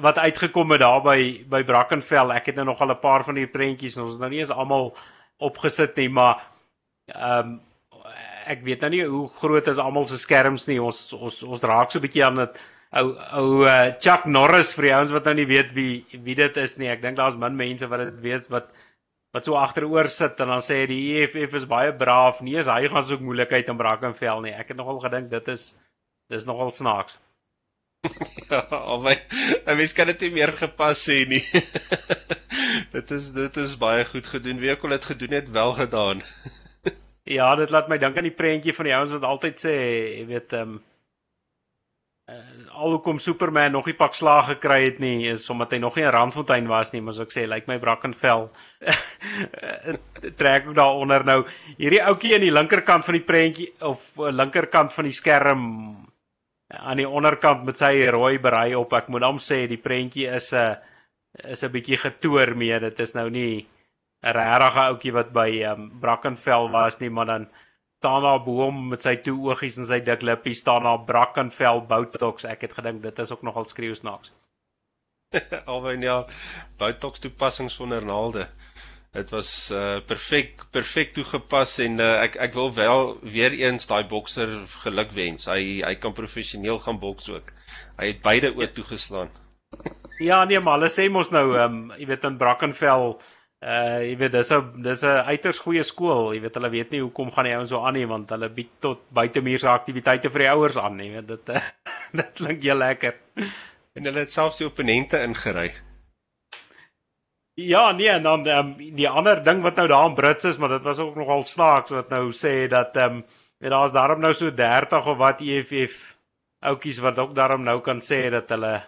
wat uitgekom het daar by by Brackenfell. Ek het nou nog al 'n paar van die prentjies en ons is nou nie eens almal opgesit nie, maar ehm um, ek weet nou nie hoe groot is almal se skerms nie. Ons ons ons raak so 'n bietjie aan dit ou ou uh, Chuck Norris vir die ouens wat nou nie weet wie wie dit is nie. Ek dink daar's min mense wat dit weet wat wat so agteroor sit en dan sê die EFF is baie braaf. Nee, is hy gaan soek moeilikheid in Brackenfell nie. Ek het nogal gedink dit is dis nogal snaaks. ja, al my 'n mens kan dit nie meer gepas sê nie. dit is dit is baie goed gedoen. Wie ek al dit gedoen het, wel gedaan. ja, dit laat my dink aan die prentjie van die ouens wat altyd sê, jy weet, ehm um, uh, alhoekom Superman nog nie pak slaag gekry het nie, is omdat hy nog nie in Randfontein was nie, maar as ek sê, lyk like my Brackenfell trek ook daaronder nou. Hierdie ouetjie aan die linkerkant van die prentjie of uh, linkerkant van die skerm aan die onderkant met sy rooi berei op. Ek moet hom sê die prentjie is 'n is 'n bietjie getoer mee. Dit is nou nie 'n regte ouetjie wat by um, Brackenfell was nie, maar dan staan daar bo hom met sy twee oogies en sy dik lippies staan daar Brackenfell Botox. Ek het gedink dit is ook nogal skreeusnaaks. Alwen ja, Botox toepassings sonder naalde. Dit was uh perfek perfek toegepas en uh, ek ek wil wel weer eens daai bokser geluk wens. Hy hy kan professioneel gaan boks ook. Hy het beide oë toegeslaan. Ja nee, maar hulle sê mos nou ehm um, jy weet in Brackenfell uh jy weet dis 'n dis 'n uiters goeie skool. Jy weet hulle weet nie hoekom gaan die ouens so aan nie want hulle bied tot buitemuurse aktiwiteite vir die ouers aan, jy weet dit uh, dit klink heel lekker. En hulle het selfs die opponente ingery. Ja, nee, en dan um, die ander ding wat nou daar in Brits is, maar dit was ook nogal snaaks wat nou sê dat ehm um, weet daar's daarom nou so 30 of wat EFF oudjies wat ook daarom nou kan sê dat hulle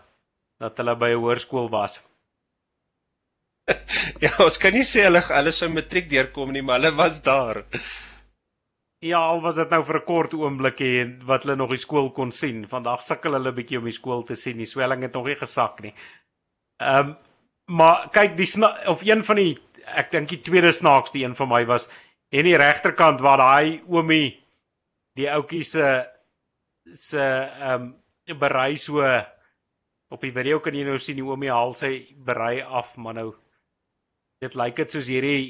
dat hulle by 'n hoërskool was. ja, ons kan nie sê hulle hulle sou matriek deurkom nie, maar hulle was daar. Ja, al was dit nou vir 'n kort oomblik en wat hulle nog die skool kon sien. Vandag sukkel hulle bietjie om die skool te sien. Die swelling het nog nie gesak nie. Ehm um, maar kyk die of een van die ek dink die tweede snaakste een van my was en die regterkant waar daai oomie die ouetjie se se ehm um, berei so op die video kan jy nou sien die oomie haal sy berei af maar nou dit lyk dit soos hierdie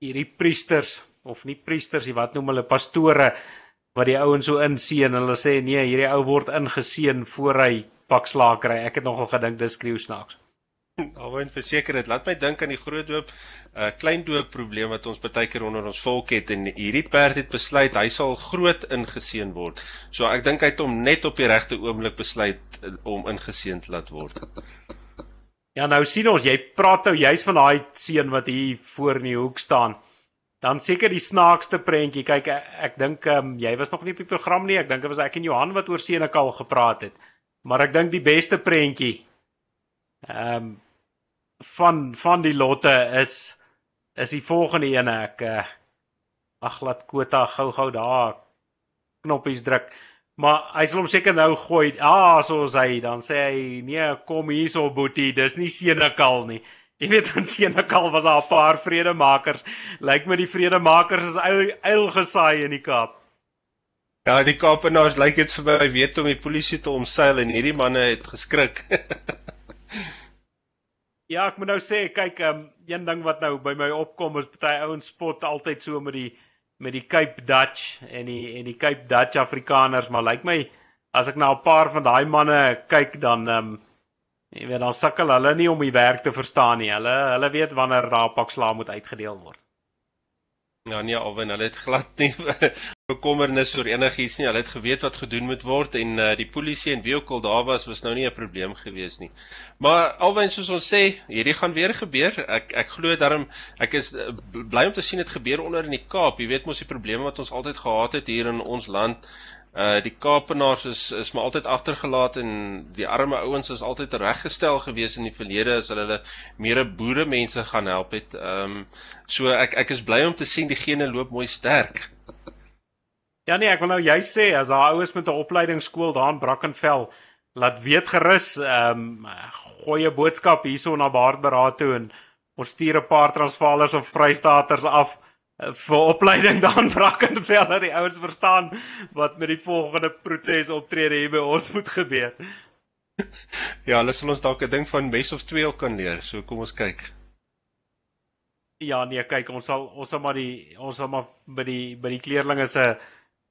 hierdie priesters of nie priesters nie wat noem hulle pastore wat die ouens so inseën hulle sê nee hierdie ou word ingeseën voor hy pak slaag kry ek het nogal gedink dis skreeu snaaks Alwen verseker dit laat my dink aan die groot doop, uh, eh, klein doop probleem wat ons baie keer onder ons volk het en hierdie perd het besluit hy sal groot ingeseën word. So ek dink hy het hom net op die regte oomblik besluit uh, om ingeseën te laat word. Ja nou sien ons jy praat nou juis van daai seun wat hier voor in die hoek staan. Dan seker die snaakste prentjie. Kyk ek, ek dink um, jy was nog nie op die program nie. Ek dink dit was ek en Johan wat oor Senekal gepraat het. Maar ek dink die beste prentjie ehm um, van van die lotte is is die volgende ene ek uh, ag laat Kota gou-gou daar knoppies druk. Maar hy sal hom seker nou gooi. Ah, soos hy dan sê hy nee, kom hierso boetie, dis nie Senekal nie. Jy weet in Senekal was daar 'n paar vredemakers. Lyk my die vredemakers is eil, eil gesaai in die Kaap. Ja, die Kaapenaars lyk dit vir my weet om die polisie te omseil en hierdie manne het geskrik. Ja, ek moet nou sê, kyk, um, een ding wat nou by my opkom is party ouens spot altyd so met die met die Cape Dutch en die en die Cape Dutch Afrikaners, maar lyk like my as ek na 'n paar van daai manne kyk dan ehm um, jy weet dan sukkel hulle nie om die werk te verstaan nie. Hulle hulle weet wanneer daar pak slaag moet uitgedeel word. Ja nee, alwen hulle het glad nie bekommernis oor enigiets nie. Hulle het geweet wat gedoen moet word en uh, die polisie en wie ook al daar was was nou nie 'n probleem gewees nie. Maar alwen soos ons sê, hierdie gaan weer gebeur. Ek ek glo daarom ek is uh, bly om te sien dit gebeur onder in die Kaap. Jy weet mos die probleme wat ons altyd gehad het hier in ons land. Uh die Kaapenaars is is maar altyd agtergelaat en die arme ouens is altyd reggestel gewees in die verlede as hulle hulle meer boere mense gaan help het. Ehm um, so ek ek is bly om te sien diegene loop mooi sterk. Ja nee, ek wil nou juist sê as daai ouens met 'n opleidingsskool daar in Brackenfell laat weet gerus, ehm um, gooi 'n boodskap hierso na Baardberaad toe en ons stuur 'n paar Transvaalers of Vrystaaters af uh, vir opleiding daar in Brackenfell dat die ouens verstaan wat met die volgende protes optrede hier by ons moet gebeur. Ja, hulle sal ons dalk 'n ding van mes of twee kan leer. So kom ons kyk. Ja, nee, kyk, ons sal ons sal maar die ons sal maar by die by die kleerlinge se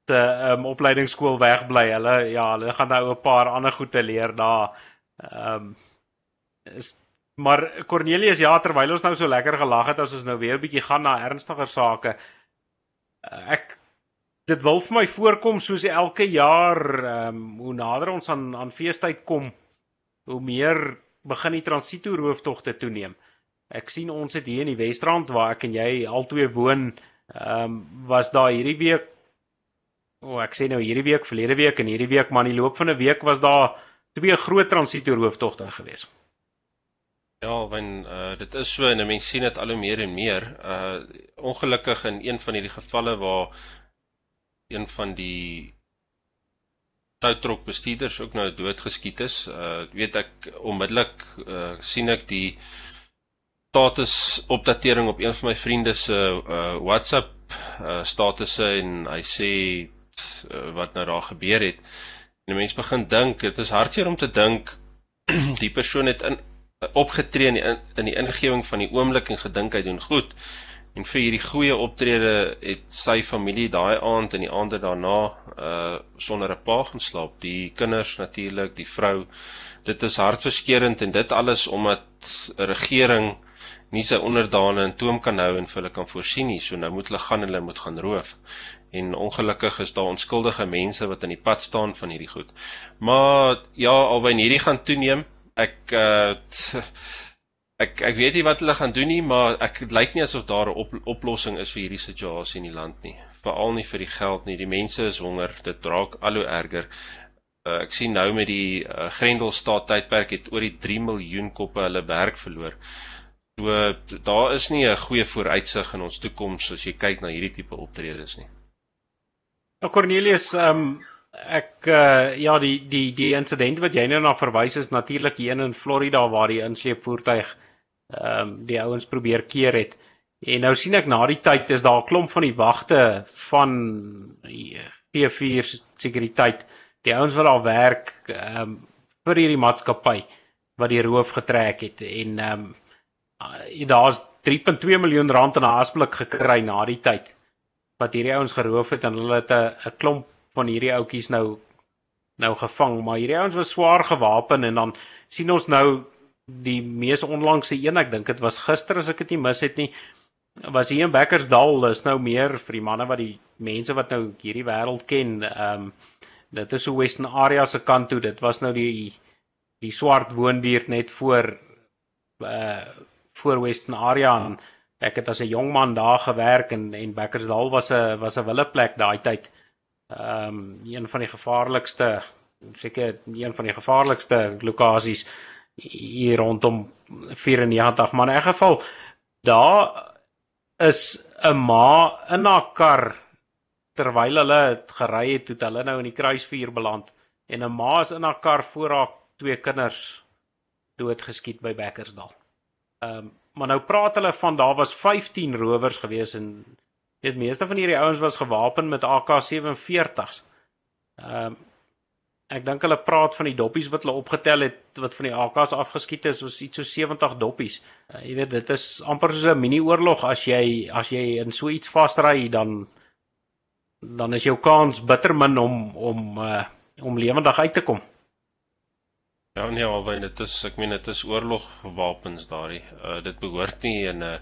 se um, opleidingsskool wegbly. Hulle ja, hulle gaan nou 'n paar ander goed te leer daar. Ehm um, maar Cornelius ja, terwyl ons nou so lekker gelag het as ons nou weer 'n bietjie gaan na ernstiger sake. Ek dit wil vir my voorkom soos elke jaar ehm um, hoe nader ons aan aan feestyd kom, hoe meer begin die transito rooftogte toeneem. Ek sien ons het hier in die Wesrand waar ek en jy albei woon, ehm um, was daar hierdie week O, oh, ek sê nou hierdie week, verlede week en hierdie week, maar in die loop van 'n week was daar twee groot transito hooftogte gewees. Ja, want uh dit is so en mense sien dit al hoe meer en meer. Uh ongelukkig in een van hierdie gevalle waar een van die toutrok bestuurders ook nou doodgeskiet is. Uh weet ek onmiddellik uh sien ek die status opdatering op een van my vriende se uh WhatsApp uh statusse en hy sê uh, wat nou daar gebeur het. En mense begin dink, dit is hartseer om te dink die persoon het in opgetree in die, in die ingewing van die oomblik en gedink hy doen goed. En vir hierdie goeie optrede het sy familie daai aand en die aande daarna uh sonder 'n pa gaan slaap. Die kinders natuurlik, die vrou. Dit is hartverskeurende en dit alles omdat 'n regering nie sy onderdane in toom kan hou en vir hulle kan voorsien nie. So nou moet hulle gaan hulle moet gaan roof en ongelukkig is daar onskuldige mense wat in die pad staan van hierdie goed. Maar ja, alwen hierdie gaan toeneem. Ek uh, ek ek weet nie wat hulle gaan doen nie, maar ek dit lyk nie asof daar 'n op, oplossing is vir hierdie situasie in die land nie. Veral nie vir die geld nie. Die mense is honger. Dit raak al hoe erger. Uh, ek sien nou met die uh, Grendelstaat tydperk het oor die 3 miljoen koppe hulle werk verloor. So daar is nie 'n goeie vooruitsig in ons toekoms as jy kyk na hierdie tipe optredes nie. Nou Cornelius, ehm um, ek uh, ja die die die insident wat jy nou na verwys is natuurlik hier in Florida waar die insleepvoertuig ehm um, die ouens probeer keer het. En nou sien ek na die tyd is daar 'n klomp van die wagte van P4 sekuriteit. Die ouens wat daar werk ehm um, vir hierdie maatskappy wat die roof getrek het en ehm um, daar's 3.2 miljoen rand in 'n asblik gekry na die tyd wat hierdie ouens geroof het en hulle het 'n klomp van hierdie ouetjies nou nou gevang, maar hierdie ouens was swaar gewapen en dan sien ons nou die mees onlangse een, ek dink dit was gister as ek dit nie mis het nie, was hier in Bekkersdal, is nou meer vir die manne wat die mense wat nou hierdie wêreld ken, ehm um, dit is so Western Area se kant toe, dit was nou die die swart woonbuurt net voor uh voor Western Area en ek het as 'n jong man daar gewerk en en Bekkersdal was 'n was 'n willeplek daai tyd. Ehm um, een van die gevaarlikste seker een van die gevaarlikste lokasies hier rondom 94 maar in 'n geval daar is 'n ma in haar kar terwyl hulle gery het toe hulle nou in die kruisvuur beland en 'n ma is in haar kar voor haar twee kinders doodgeskiet by Bekkersdal. Ehm um, maar nou praat hulle van daar was 15 rowers gewees en weet meeste van hierdie ouens was gewapen met AK47s. Ehm um, ek dink hulle praat van die doppies wat hulle opgetel het wat van die AKs afgeskiet is was iets so 70 doppies. Uh, jy weet dit is amper soos 'n mini-oorlog as jy as jy in so iets vasry dan dan is jou kans bitter min om om uh, om lewendig uit te kom. Ja nee, albei dit is ek meen dit is oorlogwapens daardie. Uh dit behoort nie in 'n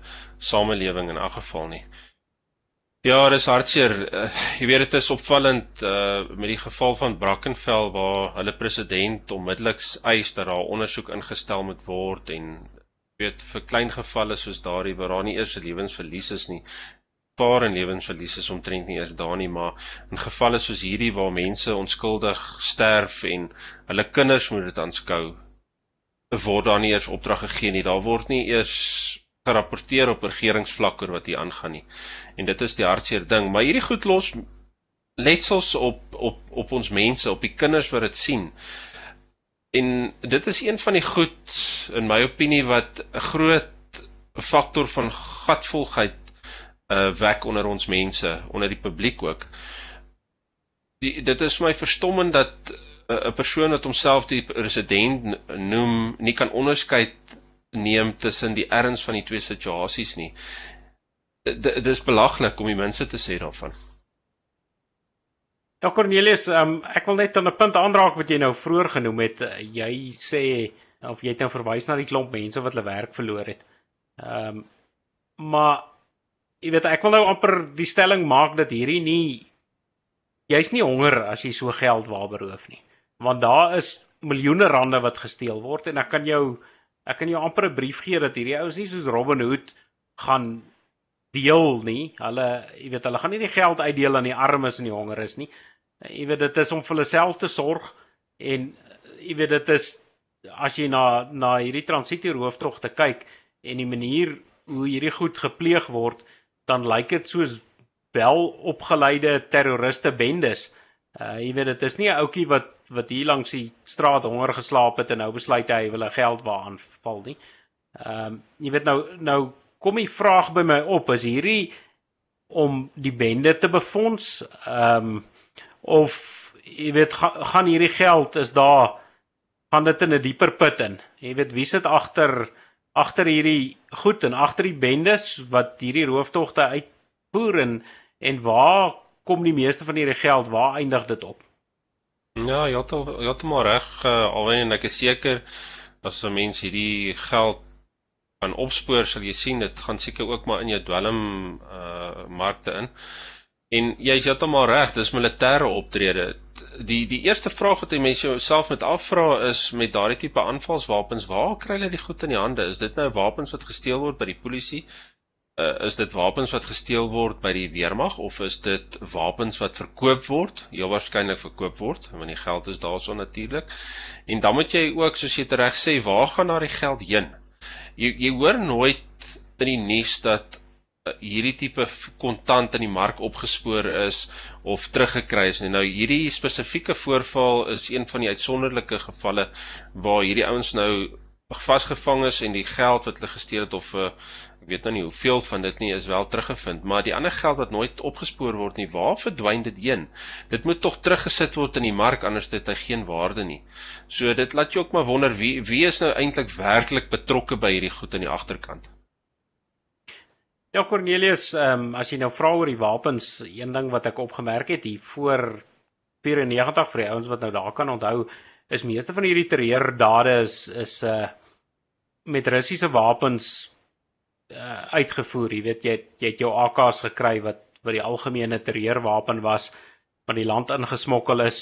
samelewing in elk geval nie. Ja, dis hartseer. Uh, jy weet dit is opvallend uh met die geval van Brackenfell waar hulle president onmiddellik eis dat daar ondersoek ingestel moet word en weet vir klein gevalle soos daardie waar daar nie eers lewensverlies is nie. Paar en lewensverlies is omtrent nie eers daar nie, maar in gevalle soos hierdie waar mense onskuldig sterf en hulle kinders moet dit aanskou, word daar nie eers opdrag gegee nie. Daar word nie eers gerapporteer op regeringsvlak oor wat hier aangaan nie. En dit is die hartseer ding, maar hierdie goed los letsels op op op ons mense, op die kinders wat dit sien. En dit is een van die goed in my opinie wat 'n groot faktor van gatvolgheid uh wek onder ons mense, onder die publiek ook. Die dit is vir my verstommend dat 'n persoon wat homself die president noem nie kan onderskei neem tussen die erns van die twee situasies nie. Dit is belaglik om die mense te sê daarvan. Ja Cornelius, um, ek wil net aan 'n punt aanraak wat jy nou vroeër genoem het. Jy sê of jy het nou verwys na die klomp mense wat hulle werk verloor het. Ehm um, maar jy weet ek wil nou amper die stelling maak dat hierdie nie jy's nie honger as jy so geld waarberoof nie. Want daar is miljoene rande wat gesteel word en ek kan jou ek kan jou amper 'n brief gee dat hierdie ouens nie soos Robin Hood gaan deel nie. Hulle, jy weet, hulle gaan nie die geld uitdeel aan die armes en die hongeres nie. Jy weet dit is om vir hulle self te sorg en jy weet dit is as jy na na hierdie transitieer hooftog te kyk en die manier hoe hierdie goed gepleeg word, dan lyk dit soos wel opgeleide terroriste bendes. Uh jy weet dit is nie 'n ouetjie wat wat hier langs die straat honger geslaap het en nou besluit hy wil 'n geld waaraan val nie. Ehm um, jy weet nou nou kom die vraag by my op is hierdie om die bende te befonds ehm um, of jy weet ga, gaan hierdie geld is daar gaan dit in 'n dieper put in. Jy weet wie sit agter agter hierdie goed en agter die bendes wat hierdie rooftogte uitvoer en en waar kom die meeste van hierdie geld waar eindig dit op? Ja, jy het al jy het maar reg uh, alwen en ek is seker as 'n mens hierdie geld kan opspoor, sal jy sien dit gaan seker ook maar in jou dwelm uh markte in. En jy is heeltemal reg, dis militêre optrede. Die die eerste vraag wat jy mense jouself met afvra is met daardie tipe aanvalswapens, waar kry hulle die goed in die hande? Is dit nou wapens wat gesteel word by die polisie? uh, is dit wapens wat gesteel word by die weermag of is dit wapens wat verkoop word? Heel waarskynlik verkoop word, want die geld is daarso natuurlik. En dan moet jy ook soos jy reg sê, waar gaan daai geld heen? Jy jy hoor nooit in die nuus dat hierdie tipe kontant in die mark opgespoor is of teruggekry is. Nou hierdie spesifieke voorval is een van die uitsonderlike gevalle waar hierdie ouens nou vasgevang is en die geld wat hulle gesteel het of uh, ek weet nou nie hoeveel van dit nie is wel teruggevind, maar die ander geld wat nooit opgespoor word nie, waar verdwyn dit heen? Dit moet tog teruggesit word in die mark anders dit hy geen waarde nie. So dit laat jou ook maar wonder wie wie is nou eintlik werklik betrokke by hierdie goed aan die agterkant. Ja Cornelius, ehm um, as jy nou vra oor die wapens, een ding wat ek opgemerk het hier voor 94 vir die ouens wat nou daar kan onthou, is meeste van hierdie terreurdade is is uh met Russiese wapens uh, uitgevoer. Jy weet jy het, jy het jou AKs gekry wat wat die algemene terreurwapen was van die land ingesmokkel is.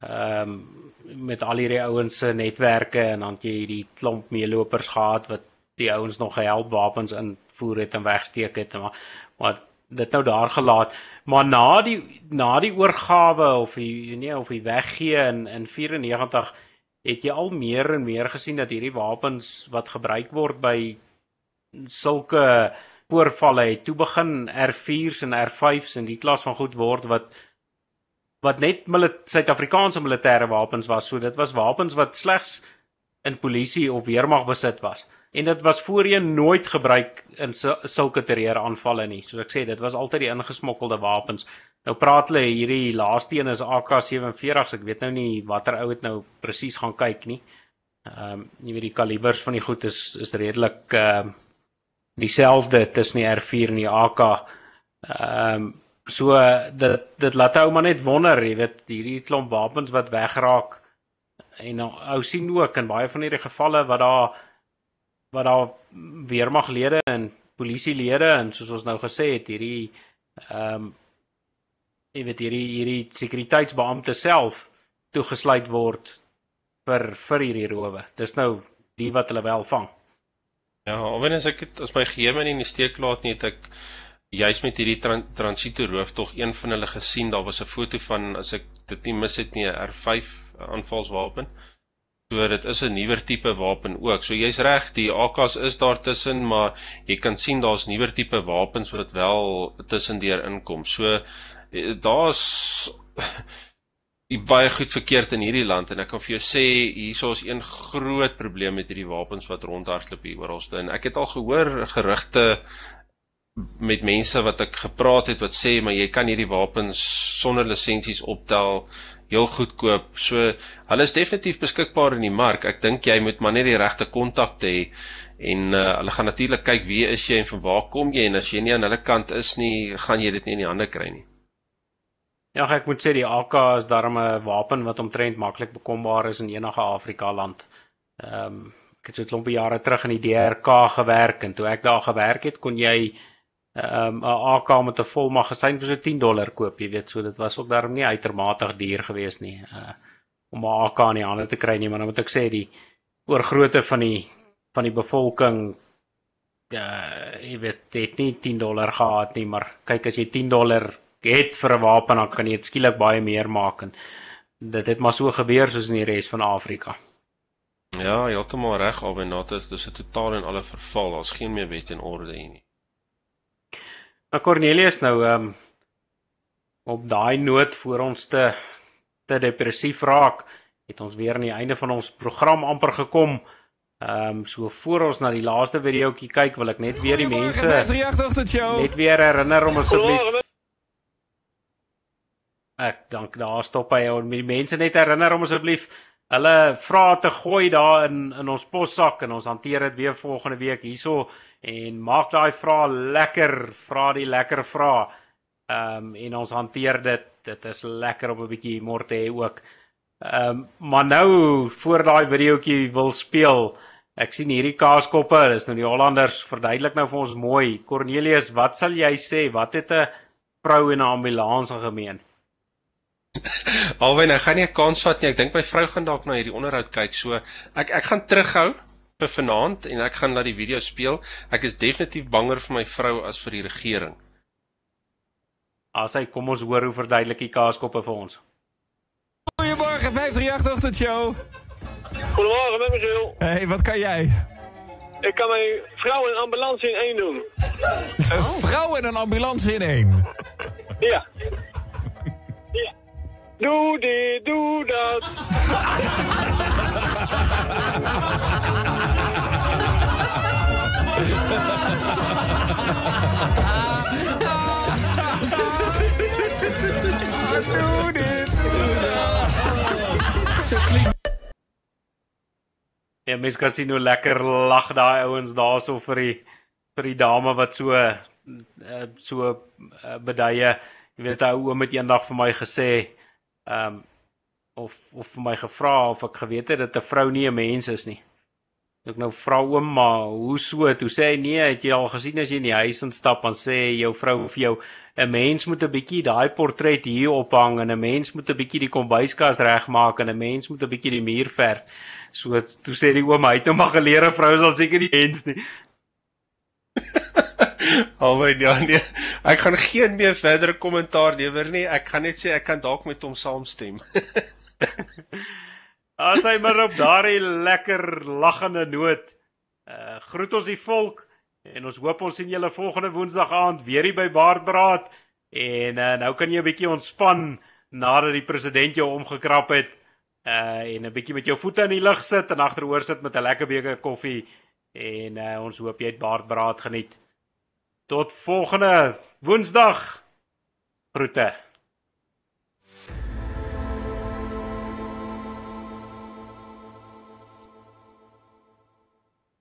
Ehm um, met al hierdie ouens se netwerke en dan jy hierdie klomp meelopers gehad wat die ouens nog gehelp wapens invoer het en wegsteek het maar maar dit nou daar gelaat maar na die na die oorgawe of die nee of die weggee in in 94 het jy al meer en meer gesien dat hierdie wapens wat gebruik word by sulke voorvalle het toe begin R4s en R5s en die klas van goed word wat wat net Suid-Afrikaanse militêre wapens was. So dit was wapens wat slegs in polisie of weermag besit was. En dit was voorheen nooit gebruik in sulke terreuraanvalle nie. Soos ek sê, dit was altyd die ingesmokkelde wapens. Nou praat hulle hierdie laaste een is AK47s. Ek weet nou nie watter ou dit nou presies gaan kyk nie. Ehm um, jy weet die kalibers van die goed is is redelik ehm uh, dieselfde tussen die R4 en die AK. Ehm um, so dit dit laat ou maar net wonder, jy weet, hierdie klomp wapens wat wegraak en ou sien ook in baie van hierdie gevalle wat daar wat daar weermaglede en polisielede en soos ons nou gesê het, hierdie ehm um, jy weet hierdie hierdie sekuriteitsbeampte self toegesluit word vir vir hierdie rowe. Dis nou die wat hulle wel vang. Ja, alwen as ek het, as my geheim in die steek laat nie, het ek juis met hierdie tran transito roof tog een van hulle gesien. Daar was 'n foto van as ek dit nie mis het nie, 'n R5 aanvalswapen. So dit is 'n nuwer tipe wapen ook. So jy's reg, die AKs is daar tussen, maar jy kan sien daar's nuwer tipe wapens wat wel tussendeur inkom. So eh, daar's baie goed verkeerd in hierdie land en ek kan vir jou sê hierso is een groot probleem met hierdie wapens wat rondhardloop hier oralste en ek het al gehoor gerugte met mense wat ek gepraat het wat sê maar jy kan hierdie wapens sonder lisensies optel heel goedkoop. So hulle is definitief beskikbaar in die mark. Ek dink jy moet maar net die regte kontakte hê en uh, hulle gaan natuurlik kyk wie is jy en van waar kom jy en as jy nie aan hulle kant is nie, gaan jy dit nie in die hande kry nie. Ja, ek moet sê die AK is darm 'n wapen wat omtrent maklik bekombaar is in enige Afrika land. Ehm um, ek het so 'n klompie jare terug in die DRK gewerk en toe ek daar gewerk het, kon jy ehm um, 'n AK met 'n vol magasyn vir so 10 dollar koop, jy weet, so dit was ook darm nie uitermate duur geweest nie. Uh om 'n AK in die hande te kry nie, maar dan moet ek sê die oorgrootte van die van die bevolking uh, jy weet, het nie 10 dollar gehad nie, maar kyk as jy 10 dollar het vir 'n wapen dan kan jy dit skielik baie meer maak en dit het maar so gebeur soos in die res van Afrika. Ja, jy het hom reg al en dit is dis 'n totaal en alle verval. Daar's geen meer wet en orde hier nie. Nou Cornelius nou ehm um, op daai noot voor ons te te depressief raak, het ons weer aan die einde van ons program amper gekom. Ehm um, so voor ons na die laaste videoetjie kyk, wil ek net weer die mense net weer herinner om asseblief Ek dank daar stop hy en die mense net herinner om asseblief hulle vra te gooi daar in in ons possak en ons hanteer dit weer volgende week hierso en maak daai vrae lekker, vra die lekker vrae. Ehm um, en ons hanteer dit. Dit is lekker om 'n bietjie humor te hê ook. Ehm um, maar nou voor daai videoetjie wil speel. Ek sien hierdie kaaskoppe, dis nou die Hollanders verduidelik nou vir ons mooi. Cornelius, wat sal jy sê? Wat het 'n vrou in 'n ambulans gemeen? Alwen, ek gaan nie 'n kans vat nie. Ek dink my vrou gaan dalk na hierdie onderhoud kyk. So ek ek gaan terughou vir vanaand en ek gaan laat die video speel. Ek is definitief banger vir my vrou as vir die regering. As hy kom ons hoor hoe verduidelik die kaaskoppe vir ons. Goeiemôre 538 oggendshow. Goedemorgen, met Michiel. Hey, wat kan jij? Ik kan mijn vrouw in een ambulance in één doen. Een vrouw en een ambulance in één. Ja. Doe dit, doe dat. Doe dit. Ja, mens kan sien hoe lekker lag daai ouens daarso vir die vir die dame wat so uh, so uh, beduie. Jy weet hy oom het eendag vir my gesê ehm um, of of vir my gevra of ek geweet het dat 'n vrou nie 'n mens is nie. Ek nou vra maar hoe so? Toe sê hy nee, het jy al gesien as jy in die huis instap dan sê jou vrou vir jou 'n mens moet 'n bietjie daai portret hier ophang en 'n mens moet 'n bietjie die kombuiskas regmaak en 'n mens moet 'n bietjie die muur verf. So toe sê die oom hy het nou maar geleer 'n vrou sal seker nie mens nie. Alhoewel ja nee, ek gaan geen meer verdere kommentaar lewer nie. Ek gaan net sê ek kan dalk met hom saamstem. As hy maar op daardie lekker lagende noot uh groet ons die volk en ons hoop ons sien julle volgende woensdag aand weer hier by Baardbraad en uh, nou kan jy 'n bietjie ontspan nadat die president jou omgekrap het uh en 'n bietjie met jou voete in die lug sit en agteroor sit met 'n lekker beker koffie en uh, ons hoop jy het Baardbraad geniet. Tot volgende Woensdag. Groete.